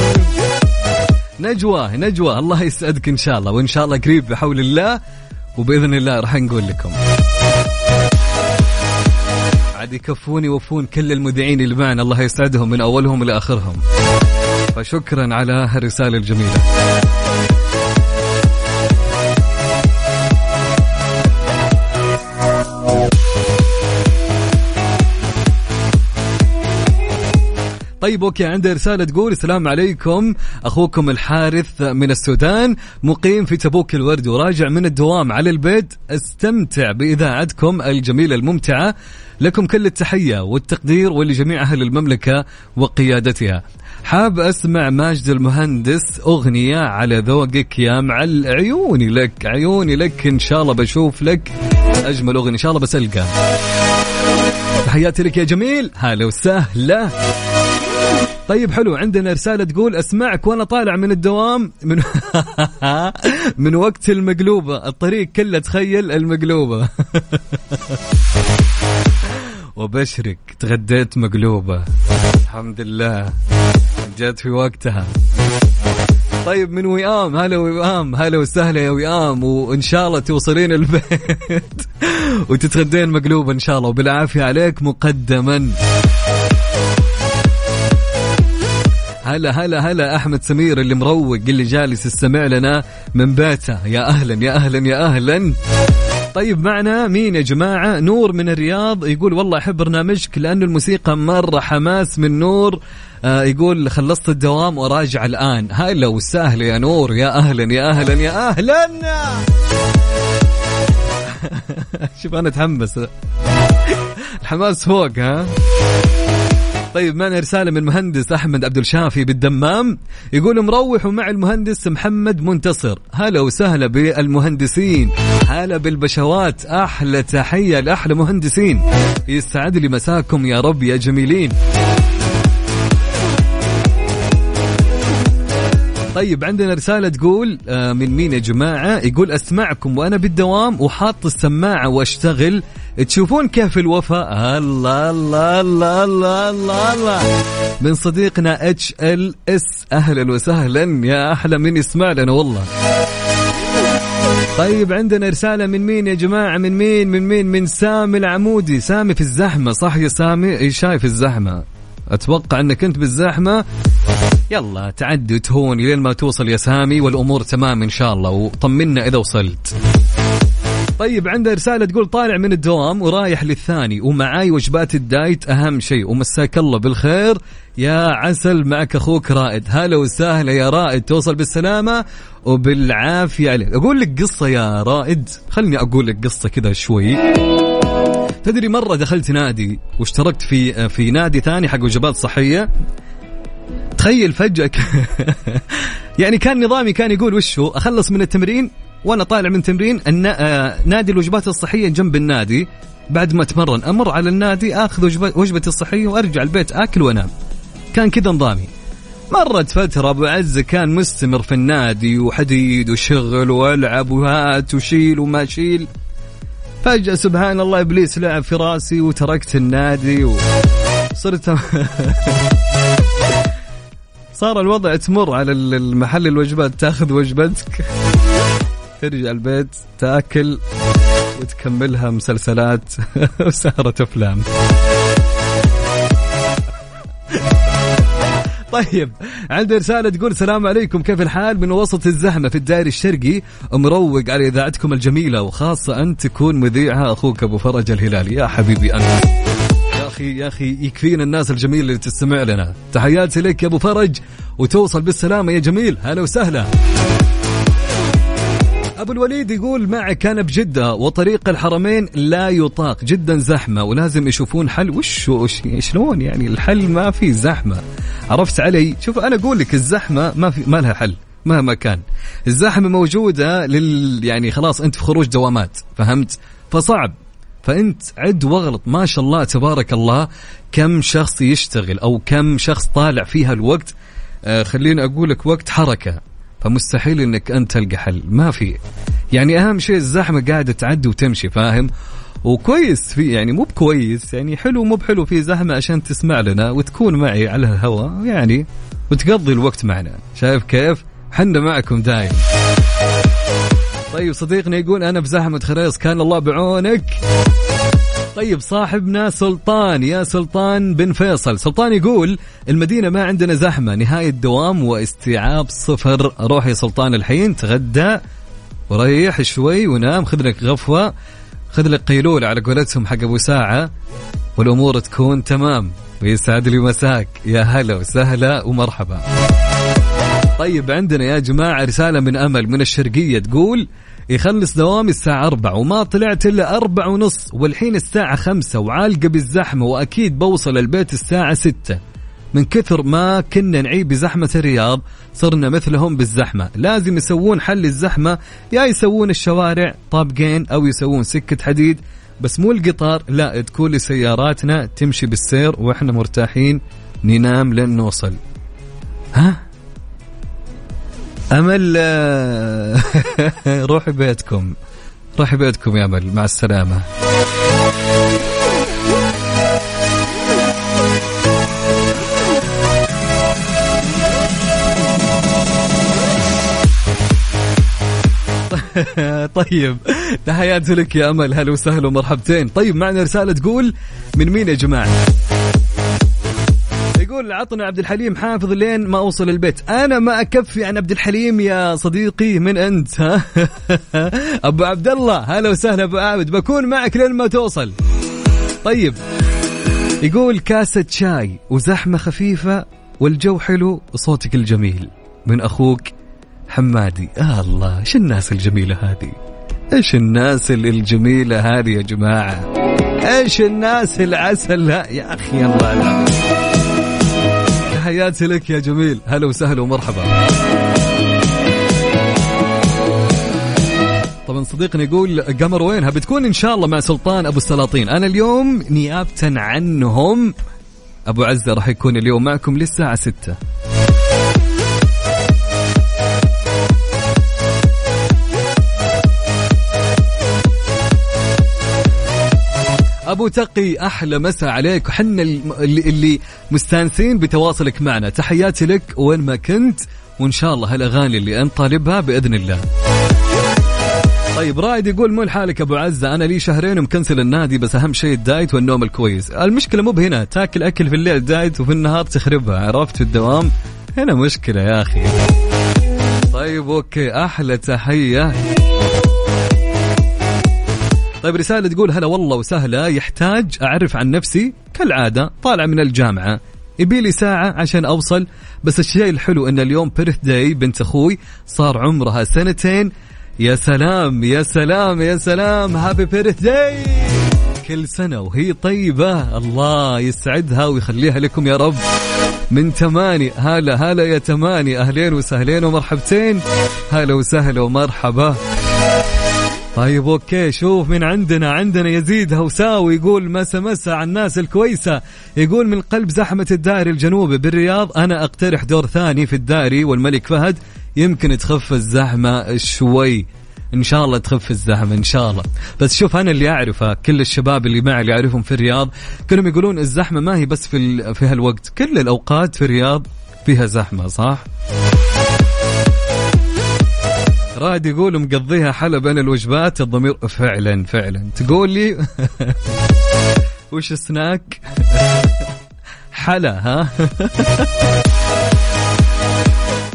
نجوى نجوى الله يسعدك إن شاء الله وإن شاء الله قريب بحول الله وبإذن الله راح نقول لكم. عاد يكفوني يوفون كل المذيعين اللي معنا الله يسعدهم من أولهم إلى اخرهم فشكرا على هالرسالة الجميلة. طيب أوكي عندي رسالة تقول السلام عليكم. أخوكم الحارث من السودان مقيم في تبوك الورد وراجع من الدوام على البيت. استمتع بإذاعتكم الجميلة الممتعة. لكم كل التحية والتقدير ولجميع أهل المملكة وقيادتها. حاب أسمع ماجد المهندس أغنية على ذوقك يا معل عيوني لك عيوني لك إن شاء الله بشوف لك أجمل أغنية إن شاء الله بس القى تحياتي لك يا جميل. هلا وسهلا. طيب حلو. عندنا رسالة تقول أسمعك وأنا طالع من الدوام. من من وقت المقلوبة. الطريق كله تخيل المقلوبة. وبشرك تغديت مقلوبة. الحمد لله. جت في وقتها. طيب من وئام. هلا وئام. هلا وسهلا يا وئام. وإن شاء الله توصلين البيت. وتتغدين مقلوبة إن شاء الله. وبالعافية عليك مقدما. هلا هلا هلا أحمد سمير اللي مروق اللي جالس يستمع لنا من بيته. يا أهلا يا أهلا يا أهلا. طيب معنا مين يا جماعة؟ نور من الرياض يقول والله أحب برنامجك لأنه الموسيقى مرة حماس من نور. آه يقول خلصت الدوام وراجع الآن. هلا وسهلا يا نور. يا أهلا يا أهلا يا أهلا. شوف أنا أتحمس. الحماس فوق ها؟ طيب معنا رسالة من مهندس أحمد عبد الشافي بالدمام. يقول مروح ومع المهندس محمد منتصر. هلا وسهلا بالمهندسين. هلا بالبشوات. أحلى تحية لأحلى مهندسين. يستعد لي مساكم يا رب يا جميلين. طيب عندنا رسالة تقول آه، من مين يا جماعة؟ يقول أسمعكم وأنا بالدوام وحاط السماعة وأشتغل. تشوفون كيف الوفاء؟ الله الله الله الله الله, الله. من صديقنا HLS أهلا وسهلا يا أحلى من يسمع لنا والله. طيب عندنا رسالة من مين يا جماعة؟ من مين؟ من مين؟ من سامي العمودي. سامي في الزحمة صح يا سامي؟ إي شايف الزحمة. أتوقع أنك انت بالزحمة. يلا تعدي وتهون لين ما توصل يا سامي والأمور تمام إن شاء الله وطمنا إذا وصلت. طيب عنده رسالة تقول طالع من الدوام ورايح للثاني ومعاي وجبات الدايت أهم شيء ومساك الله بالخير. يا عسل معك أخوك رائد. هلا وسهلا يا رائد توصل بالسلامة وبالعافية عليك. أقول لك قصة يا رائد. خلني أقول لك قصة كذا شوي. تدري مرة دخلت نادي واشتركت في في نادي ثاني حق وجبات صحية؟ تخيل فجأة يعني كان نظامي كان يقول وشو أخلص من التمرين وأنا طالع من تمرين آه، نادي الوجبات الصحية جنب النادي. بعد ما أتمرن أمر على النادي آخذ وجبتي الصحية وأرجع البيت آكل وأنام. كان كذا نظامي. مرت فترة أبو عزة كان مستمر في النادي وحديد وشغل وألعب وهات وشيل وما شيل. فجأة سبحان الله إبليس لعب في راسي وتركت النادي وصرت صار الوضع تمر على المحل الوجبات تأخذ وجبتك ترجع البيت تأكل وتكملها مسلسلات وسهرة أفلام. طيب عندي رسالة تقول السلام عليكم كيف الحال؟ من وسط الزحمة في الدائري الشرقي مروق على إذاعتكم الجميلة وخاصة أن تكون مذيعها أخوك أبو فرج الهلالي. يا حبيبي أنا. يا أخي يا أخي يكفينا الناس الجميلة اللي تستمع لنا. تحياتي لك يا أبو فرج وتوصل بالسلامة يا جميل. هلا وسهلا. أبو الوليد يقول معك أنا بجدة وطريق الحرمين لا يطاق جدا زحمة ولازم يشوفون حل. وش شلون يعني؟ الحل ما في زحمة. عرفت علي؟ شوف أنا أقول لك الزحمة ما في ما لها حل مهما كان. الزحمة موجودة لل يعني خلاص أنت في خروج دوامات فهمت؟ فصعب. فأنت عد واغلط. ما شاء الله تبارك الله كم شخص يشتغل أو كم شخص طالع فيها الوقت. آه خليني أقول لك وقت حركة. فمستحيل إنك انت تلقى حل. ما في. يعني أهم شيء الزحمة قاعدة تعدي وتمشي فاهم؟ وكويس في يعني مو بكويس يعني حلو مو بحلو في زحمة عشان تسمع لنا وتكون معي على الهواء يعني وتقضي الوقت معنا. شايف كيف؟ حنا معكم دايم. طيب صديقنا يقول أنا بزحمة خريص كان الله بعونك. طيب صاحبنا سلطان يا سلطان بن فيصل. سلطان يقول المدينة ما عندنا زحمة نهاية دوام واستيعاب صفر. روح يا سلطان الحين تغدى وريح شوي ونام. خذ لك غفوة خذ لك قيلولة على قولتهم حق أبو ساعة والأمور تكون تمام. ويسعد لي مساك. يا هلا وسهلا ومرحبا. طيب عندنا يا جماعة رسالة من أمل من الشرقية تقول يخلص دوامي الساعة أربع وما طلعت إلا أربع ونص والحين الساعة خمسة وعالقة بالزحمة وأكيد بوصل البيت الساعة ستة. من كثر ما كنا نعيب بزحمة الرياض صرنا مثلهم بالزحمة. لازم يسوون حل الزحمة يا يسوون الشوارع طابقين أو يسوون سكة حديد بس مو القطار لا تكون لسياراتنا تمشي بالسير وإحنا مرتاحين ننام لين نوصل. ها؟ أمل آه، روحي بيتكم. روحي بيتكم يا أمل مع السلامة. طيب تحياتي لك يا أمل هلا وسهلا ومرحبتين. طيب معنا رسالة تقول من مين يا جماعة؟ يقول عطنا عبد الحليم حافظ لين ما أوصل البيت. أنا ما أكفي عن عبد الحليم يا صديقي من أنت ها؟ أبو عبد الله هلا وسهلا أبو عابد بكون معك لين ما توصل. طيب يقول كاسة شاي وزحمة خفيفة والجو حلو وصوتك الجميل. من أخوك حمادي. آه الله إيش الناس الجميلة هذه؟ إيش الناس الجميلة هذه يا جماعة؟ إيش الناس العسل؟ لا يا أخي الله تحياتي لك يا جميل. هلا وسهلا ومرحبا. طبعا صديقنا يقول قمر وينها؟ بتكون إن شاء الله مع سلطان أبو السلاطين. أنا اليوم نيابه عنهم. أبو عزة راح يكون اليوم معكم للساعة 6 أبو تقي أحلى مساء عليك. وحنا اللي, اللي مستانسين بتواصلك معنا. تحياتي لك وين ما كنت وإن شاء الله هالأغاني اللي انت طالبها بإذن الله. طيب رائد يقول مو لحالك أبو عزة أنا لي شهرين ومكنسل النادي بس أهم شيء ال diet والنوم الكويس. المشكلة مو بهنا. تاكل أكل في الليل diet وفي النهار تخربها. عرفت في الدوام؟ هنا مشكلة يا أخي. طيب okay أحلى تحية. طيب رسالة تقول هلا والله وسهلا يحتاج أعرف عن نفسي كالعادة طالع من الجامعة يبي لي ساعة عشان أوصل بس الشيء الحلو أن اليوم بيرث داي بنت أخوي صار عمرها سنتين يا سلام يا سلام يا سلام هابي بيرث داي كل سنة وهي طيبة الله يسعدها ويخليها لكم يا رب. من تماني هلا هلا يا تماني أهلين وسهلين ومرحبتين هلا وسهلا ومرحبا. طيب أوكي شوف من عندنا عندنا يزيد هوساوي يقول مسا مسا على الناس الكويسة. يقول من قلب زحمة الدائري الجنوبي بالرياض أنا أقترح دور ثاني في الدائري والملك فهد. يمكن تخف الزحمة شوي. إن شاء الله تخف الزحمة إن شاء الله. بس شوف أنا اللي أعرفه كل الشباب اللي معي اللي أعرفهم في الرياض كلهم يقولون الزحمة ما هي بس في في هالوقت. كل الأوقات في الرياض فيها زحمة صح؟ رائد يقول مقضيها حلا بين الوجبات الضمير فعلا فعلا. تقول لي وش سناك حلا ها؟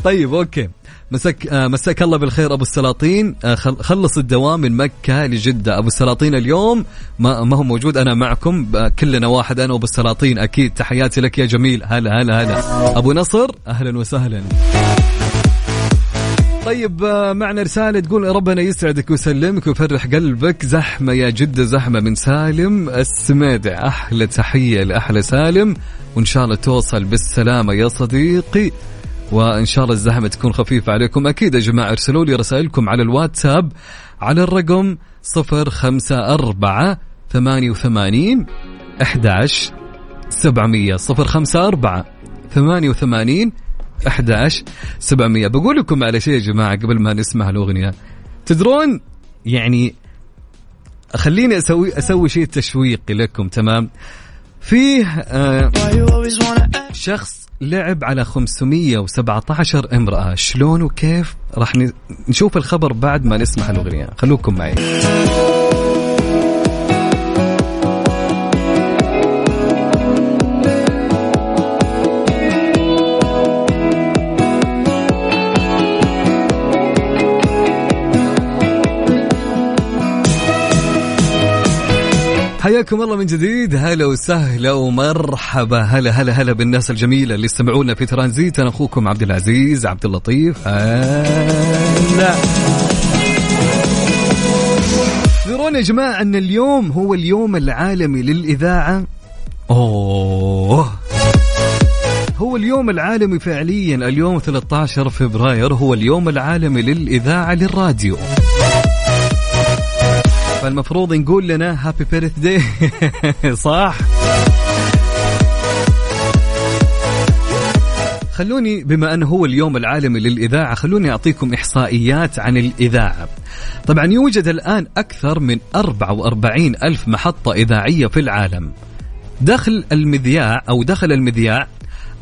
طيب أوكي. مسك آه مساك الله بالخير أبو السلاطين. آه خلص الدوام من مكة لجدة. أبو السلاطين اليوم ما, ما هو موجود أنا معكم. كلنا واحد أنا وأبو السلاطين. أكيد تحياتي لك يا جميل. هلا هلا هلا. أبو نصر أهلا وسهلا. طيب آه، معنا رسالة تقول ربنا يسعدك ويسلمك ويفرح قلبك. زحمة يا جدة زحمة من سالم. السميدع أحلى تحية لأحلى سالم. وإن شاء الله توصل بالسلامة يا صديقي. وإن شاء الله الزحمة تكون خفيفة عليكم. أكيد يا جماعة ارسلوا لي رسائلكم على الواتساب على الرقم 054 88 11 700 054 88 11 700 بقول لكم على شيء يا جماعة قبل ما نسمع الأغنية تدرون يعني خليني أسوي أسوي شيء تشويقي لكم تمام؟ فيه آه شخص لعب على 517 امرأة. شلون وكيف؟ راح نشوف الخبر بعد ما نسمع الأغنية. خلوكم معي. حياكم الله من جديد. هلا وسهلا ومرحبا. هلا هلا هلا بالناس الجميلة اللي يستمعونا في ترانزيت. أنا أخوكم عبد العزيز عبد اللطيف. هلا. يا جماعة أن اليوم هو اليوم العالمي للإذاعة. أوه. هو اليوم العالمي فعليا. اليوم 13 فبراير هو اليوم العالمي للإذاعة للراديو. فالمفروض نقول لنا هابي بيرث داي صح؟ خلوني بما أنه هو اليوم العالمي للإذاعة خلوني أعطيكم إحصائيات عن الإذاعة. طبعا يوجد الآن أكثر من 44 ألف محطة إذاعية في العالم. دخل المذياع أو دخل المذياع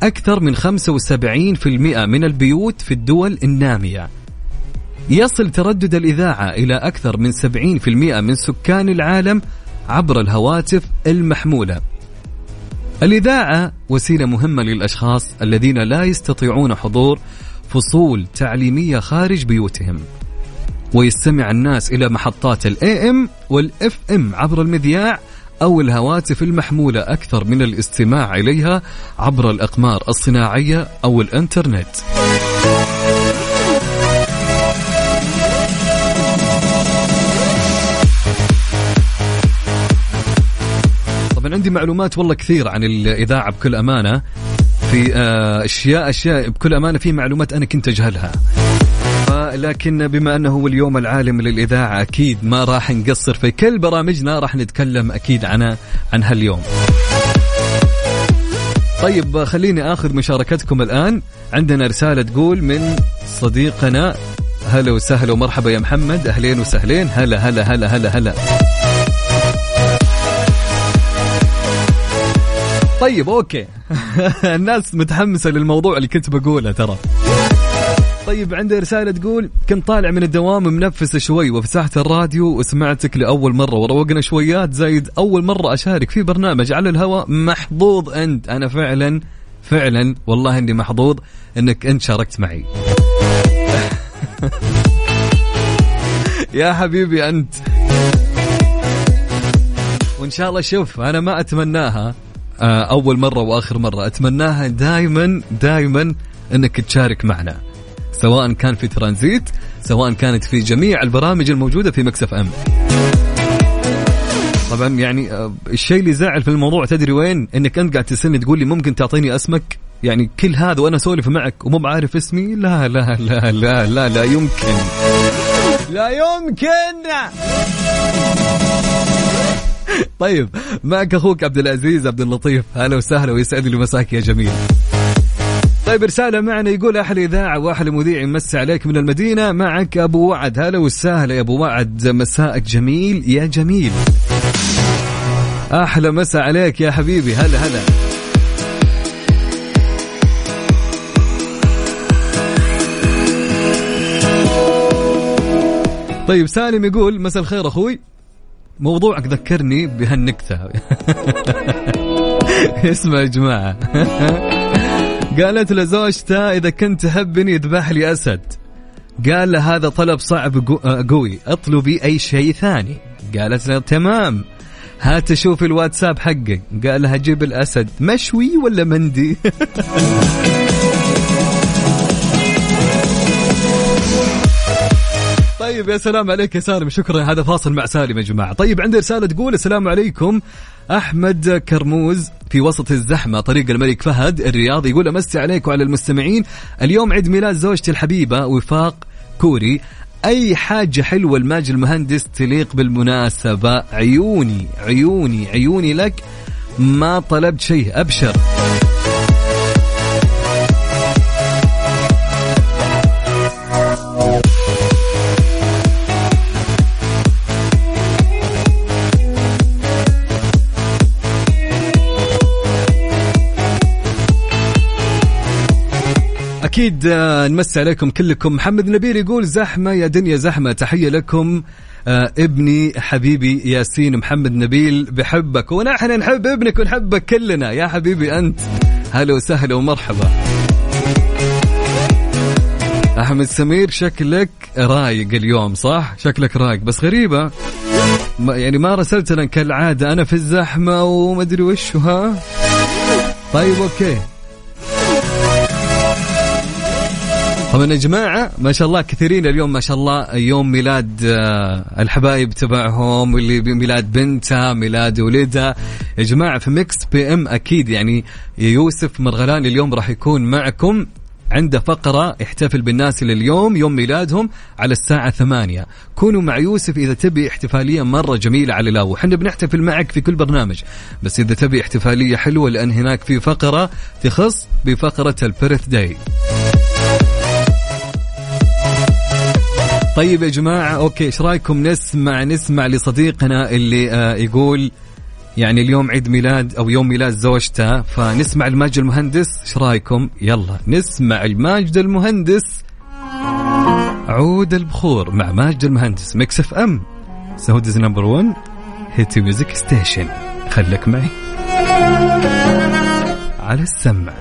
أكثر من 75% من البيوت في الدول النامية. يصل تردد الإذاعة إلى أكثر من 70% من سكان العالم عبر الهواتف المحمولة. الإذاعة وسيلة مهمة للأشخاص الذين لا يستطيعون حضور فصول تعليمية خارج بيوتهم. ويستمع الناس إلى محطات ال AM وال FM عبر المذياع أو الهواتف المحمولة أكثر من الاستماع إليها عبر الأقمار الصناعية أو الإنترنت. عندي معلومات والله كثير عن الإذاعة بكل أمانة. في آه، أشياء أشياء بكل أمانة في معلومات أنا كنت أجهلها. لكن بما أنه هو اليوم العالمي للإذاعة أكيد ما راح نقصر في كل برامجنا راح نتكلم أكيد عن عن هاليوم. طيب خليني آخذ مشاركتكم الآن. عندنا رسالة تقول من صديقنا هلا وسهلا ومرحبا يا محمد. أهلين وسهلين. هلا هلا هلا هلا هلا. طيب أوكي. الناس متحمسة للموضوع اللي كنت بقوله ترى. طيب عندي رسالة تقول كنت طالع من الدوام منفس شوي وفتحت الراديو وسمعتك لأول مرة وروقنا شويات زايد أول مرة أشارك في برنامج على الهواء محظوظ أنت. أنا فعلا فعلا والله إني محظوظ إنك أنت شاركت معي. يا حبيبي أنت. وإن شاء الله شوف أنا ما أتمناها. آه، أول مرة وآخر مرة. أتمناها دائما دائما أنك تشارك معنا سواء كان في ترانزيت سواء كانت في جميع البرامج الموجودة في مكسف أم. طبعا يعني آه، الشيء اللي زعل في الموضوع تدري وين؟ إنك أنت قاعد تسالني تقول لي ممكن تعطيني اسمك؟ يعني كل هذا وأنا أسولف معك ومو بعارف اسمي؟ لا لا لا لا لا لا يمكن. لا يمكن! طيب معك أخوك عبد العزيز عبد اللطيف. هلا وسهلا ويسعد لي مساك يا جميل. طيب رسالة معنا يقول أحلى إذاعة وأحلى مذيع يمسي عليك من المدينة. معك أبو وعد. هلا وسهلا يا أبو وعد. مساءك جميل يا جميل. أحلى مساء عليك يا حبيبي. هلا هلا. طيب سالم يقول مساء الخير أخوي. موضوعك ذكرني بهالنكتة. اسمع يا جماعة. قالت لزوجته إذا كنت تحبني يذبح لي أسد. قال له هذا طلب صعب قوي. اطلبي أي شيء ثاني. قالت له تمام. هات شوف الواتساب حقك. قال لها جيب الأسد. مشوي ولا مندي؟ طيب يا سلام عليك يا سالم. شكرا. هذا فاصل مع سالم يا جماعة. طيب عندي رسالة تقول السلام عليكم. أحمد كرموز في وسط الزحمة طريق الملك فهد الرياض يقول أمسي عليك وعلى المستمعين. اليوم عيد ميلاد زوجتي الحبيبة وفاق كوري. أي حاجة حلوة لماجد المهندس تليق بالمناسبة؟ عيوني عيوني عيوني لك. ما طلبت شيء أبشر. أكيد آه، نمسي عليكم كلكم. محمد نبيل يقول زحمة يا دنيا زحمة. تحية لكم آه ابني حبيبي ياسين محمد نبيل بحبك. ونحن نحب ابنك ونحبك كلنا. يا حبيبي أنت هلا وسهلا ومرحبا. أحمد سمير شكلك رايق اليوم صح؟ شكلك رايق. بس غريبة ما يعني ما رسلتنا كالعاده أنا في الزحمة ومدري وش ها؟ طيب okay. طبعا. يا جماعة ما شاء الله كثيرين اليوم ما شاء الله. يوم ميلاد آه، الحبايب تبعهم واللي ميلاد بنتها ميلاد ولدها يا جماعة في Mix FM أكيد يعني يوسف مرغلاني اليوم راح يكون معكم عنده فقرة احتفل بالناس اللي اليوم يوم ميلادهم على الساعة ثمانية. كونوا مع يوسف إذا تبي احتفالية مرة جميلة على الهواء وحنا بنحتفل معك في كل برنامج. بس إذا تبي احتفالية حلوة لأن هناك في فقرة تخص بفقرة ال birthday طيب يا جماعة okay إيش رأيكم؟ نسمع نسمع لصديقنا اللي آه يقول يعني اليوم عيد ميلاد أو يوم ميلاد زوجته فنسمع الماجد المهندس إيش رأيكم؟ يلا نسمع الماجد المهندس. عود البخور مع ماجد المهندس Mix FM سعوديز نمبر 1 هيتي ميوزك ستيشن. خليك معي. على السمع.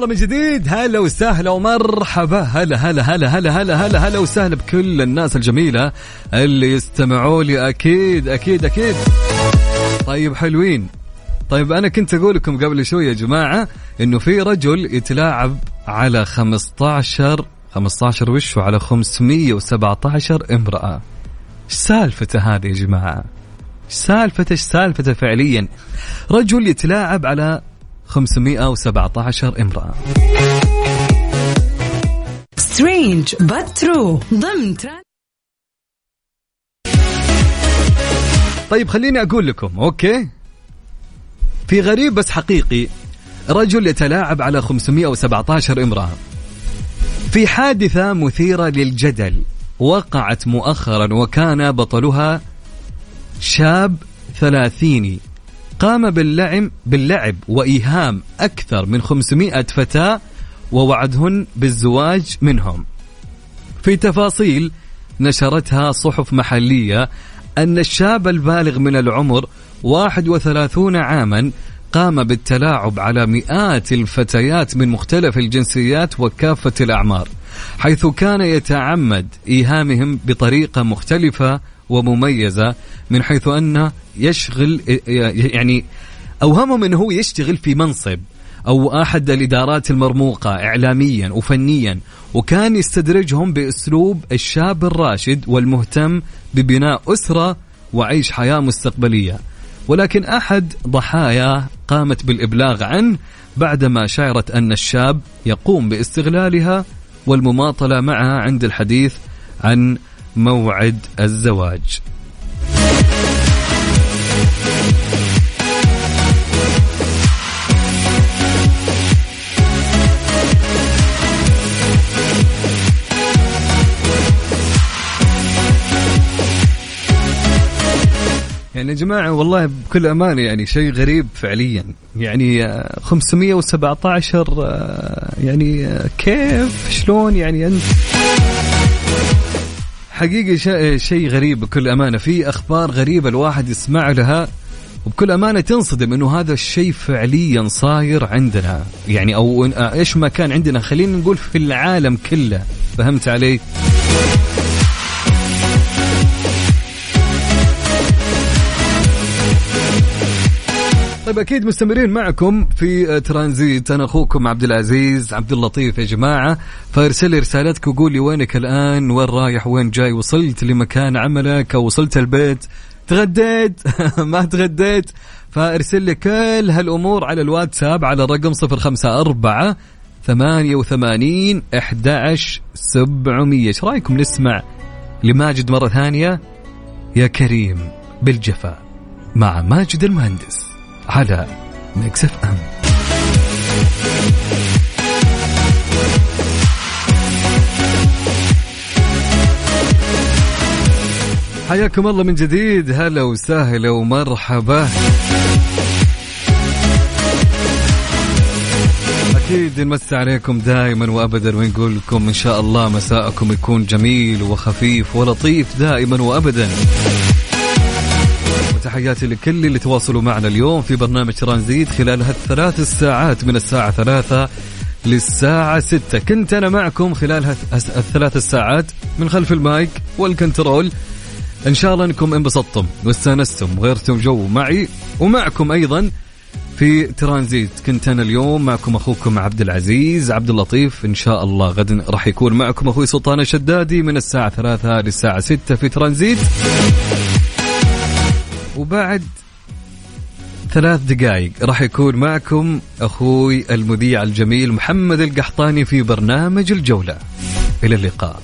حياكم الله من جديد. هلا وسهلا ومرحبا. هلا هلا هلا هلا هلا هلا هلا وسهلا بكل الناس الجميلة اللي يستمعوا لي. أكيد أكيد أكيد. طيب حلوين. طيب أنا كنت أقول لكم قبل شوي يا جماعة إنه في رجل يتلاعب على 15 15 وش وعلى 517 امرأة. إيش سالفته هذه يا جماعة؟ سالفته؟ إيش سالفته فعليا؟ رجل يتلاعب على 517 امرأة. strange true. ضمن طيب خليني أقول لكم okay؟ في غريب بس حقيقي رجل يتلاعب على 517 امرأة. في حادثة مثيرة للجدل وقعت مؤخرا وكان بطلها شاب ثلاثيني. قام باللعب باللعب وإيهام أكثر من 500 فتاة ووعدهن بالزواج منهم. في تفاصيل نشرتها صحف محلية أن الشاب البالغ من العمر 31 عاما قام بالتلاعب على مئات الفتيات من مختلف الجنسيات وكافة الأعمار حيث كان يتعمد إيهامهم بطريقة مختلفة ومميزة من حيث أنه يشغل يعني أوهمهم أنه هو يشتغل في منصب أو أحد الإدارات المرموقة إعلاميا وفنيا وكان يستدرجهم بأسلوب الشاب الراشد والمهتم ببناء أسرة وعيش حياة مستقبلية. ولكن أحد ضحايا قامت بالإبلاغ عنه بعدما شعرت أن الشاب يقوم باستغلالها والمماطلة معها عند الحديث عن موعد الزواج. يعني يا جماعة والله بكل أمانة يعني شيء غريب فعليا. يعني آه، 517 آه، يعني آه، كيف؟ شلون يعني أنت؟ حقيقي شيء شيء غريب بكل أمانة. في أخبار غريبة الواحد يسمع لها وبكل أمانة تنصدم أنه هذا الشيء فعليا صاير عندنا. يعني أو آه، إيش ما كان عندنا. خلينا نقول في العالم كله. فهمت علي؟ طيب أكيد مستمرين معكم في ترانزيت. أنا أخوكم عبد العزيز عبد اللطيف يا جماعة. فارسل لي رسالتك وقول لي وينك الآن؟ وين رايح؟ وين جاي؟ وصلت لمكان عملك أو وصلت البيت؟ تغديت؟ ما تغديت؟ فارسل لي كل هالأمور على الواتساب على الرقم 054 88 11 700 إيش رأيكم نسمع لماجد مرة ثانية؟ يا كريم بالجفا مع ماجد المهندس. على Mix FM حياكم الله من جديد. هلا وسهلا ومرحبا. أكيد نمسي عليكم دائما وابدا ونقول لكم إن شاء الله مساءكم يكون جميل وخفيف ولطيف دائما وابدا. وتحياتي لكل اللي تواصلوا معنا اليوم في برنامج ترانزيت خلال هالثلاث الساعات من الساعة ثلاثة للساعة ستة. كنت أنا معكم خلال هالث- الثلاث الساعات من خلف ال mic وال control. إن شاء الله أنكم انبسطتم واستانستم وغيرتم جو معي ومعكم أيضا في ترانزيت. كنت أنا اليوم معكم أخوكم عبد العزيز عبد اللطيف. إن شاء الله غدا راح يكون معكم أخوي سلطان الشدادي من الساعة ثلاثة للساعة ستة في ترانزيت. وبعد ثلاث دقائق راح يكون معكم أخوي المذيع الجميل محمد القحطاني في برنامج الجولة. إلى اللقاء.